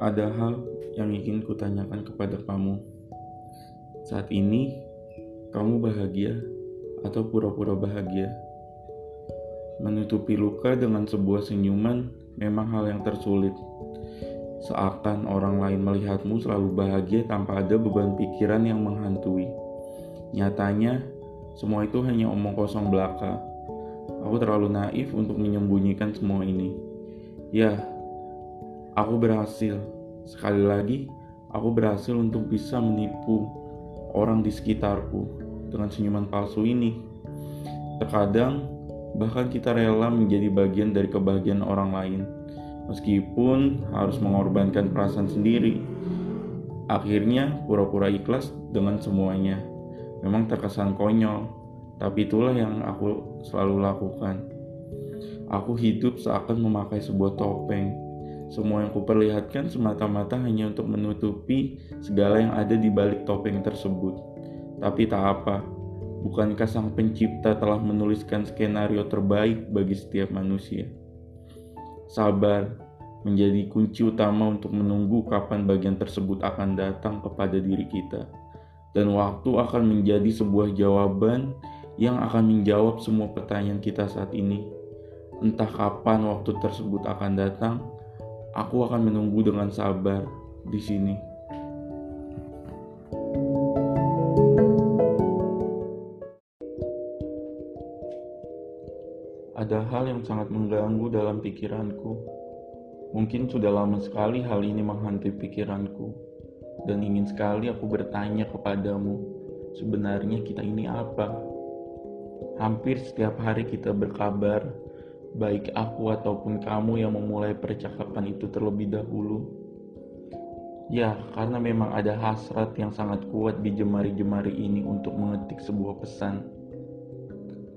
Ada hal yang ingin kutanyakan kepada kamu. Saat ini, kamu bahagia atau pura-pura bahagia? Menutupi luka dengan sebuah senyuman memang hal yang tersulit. Seakan orang lain melihatmu selalu bahagia tanpa ada beban pikiran yang menghantui. Nyatanya, semua itu hanya omong kosong belaka. Aku terlalu naif untuk menyembunyikan semua ini. Ya, Aku berhasil. Sekali lagi, aku berhasil untuk bisa menipu orang di sekitarku dengan senyuman palsu ini. Terkadang, bahkan kita rela menjadi bagian dari kebahagiaan orang lain, meskipun harus mengorbankan perasaan sendiri. Akhirnya, pura-pura ikhlas dengan semuanya. Memang terkesan konyol, tapi itulah yang aku selalu lakukan. Aku hidup seakan memakai sebuah topeng semua yang kuperlihatkan semata-mata hanya untuk menutupi segala yang ada di balik topeng tersebut. Tapi tak apa, bukankah sang pencipta telah menuliskan skenario terbaik bagi setiap manusia? Sabar menjadi kunci utama untuk menunggu kapan bagian tersebut akan datang kepada diri kita. Dan waktu akan menjadi sebuah jawaban yang akan menjawab semua pertanyaan kita saat ini. Entah kapan waktu tersebut akan datang, Aku akan menunggu dengan sabar di sini. Ada hal yang sangat mengganggu dalam pikiranku. Mungkin sudah lama sekali hal ini menghantui pikiranku, dan ingin sekali aku bertanya kepadamu, sebenarnya kita ini apa? Hampir setiap hari kita berkabar baik aku ataupun kamu yang memulai percakapan itu terlebih dahulu. Ya, karena memang ada hasrat yang sangat kuat di jemari-jemari ini untuk mengetik sebuah pesan.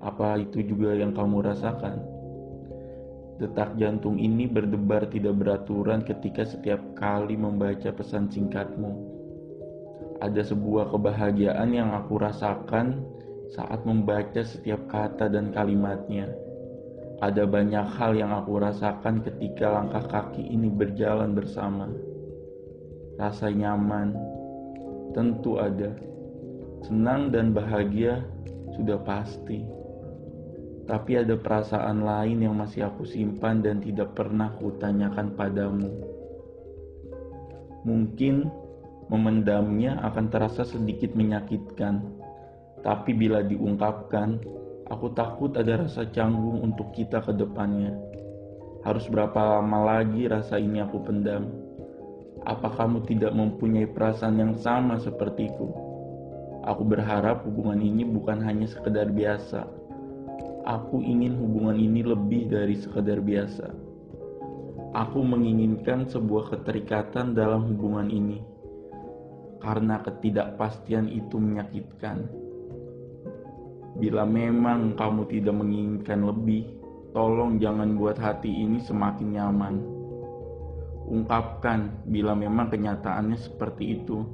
Apa itu juga yang kamu rasakan? Detak jantung ini berdebar tidak beraturan ketika setiap kali membaca pesan singkatmu. Ada sebuah kebahagiaan yang aku rasakan saat membaca setiap kata dan kalimatnya ada banyak hal yang aku rasakan ketika langkah kaki ini berjalan bersama. Rasa nyaman tentu ada. Senang dan bahagia sudah pasti. Tapi ada perasaan lain yang masih aku simpan dan tidak pernah kutanyakan padamu. Mungkin memendamnya akan terasa sedikit menyakitkan, tapi bila diungkapkan, Aku takut ada rasa canggung untuk kita ke depannya. Harus berapa lama lagi rasa ini aku pendam? Apa kamu tidak mempunyai perasaan yang sama sepertiku? Aku berharap hubungan ini bukan hanya sekedar biasa. Aku ingin hubungan ini lebih dari sekedar biasa. Aku menginginkan sebuah keterikatan dalam hubungan ini. Karena ketidakpastian itu menyakitkan Bila memang kamu tidak menginginkan lebih, tolong jangan buat hati ini semakin nyaman. Ungkapkan bila memang kenyataannya seperti itu.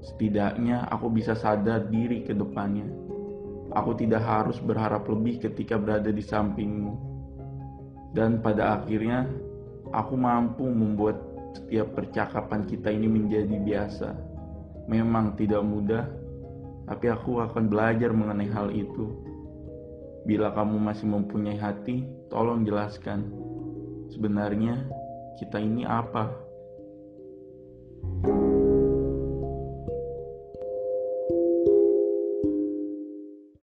Setidaknya aku bisa sadar diri ke depannya. Aku tidak harus berharap lebih ketika berada di sampingmu. Dan pada akhirnya, aku mampu membuat setiap percakapan kita ini menjadi biasa. Memang tidak mudah, tapi aku akan belajar mengenai hal itu. Bila kamu masih mempunyai hati, tolong jelaskan. Sebenarnya kita ini apa? thank you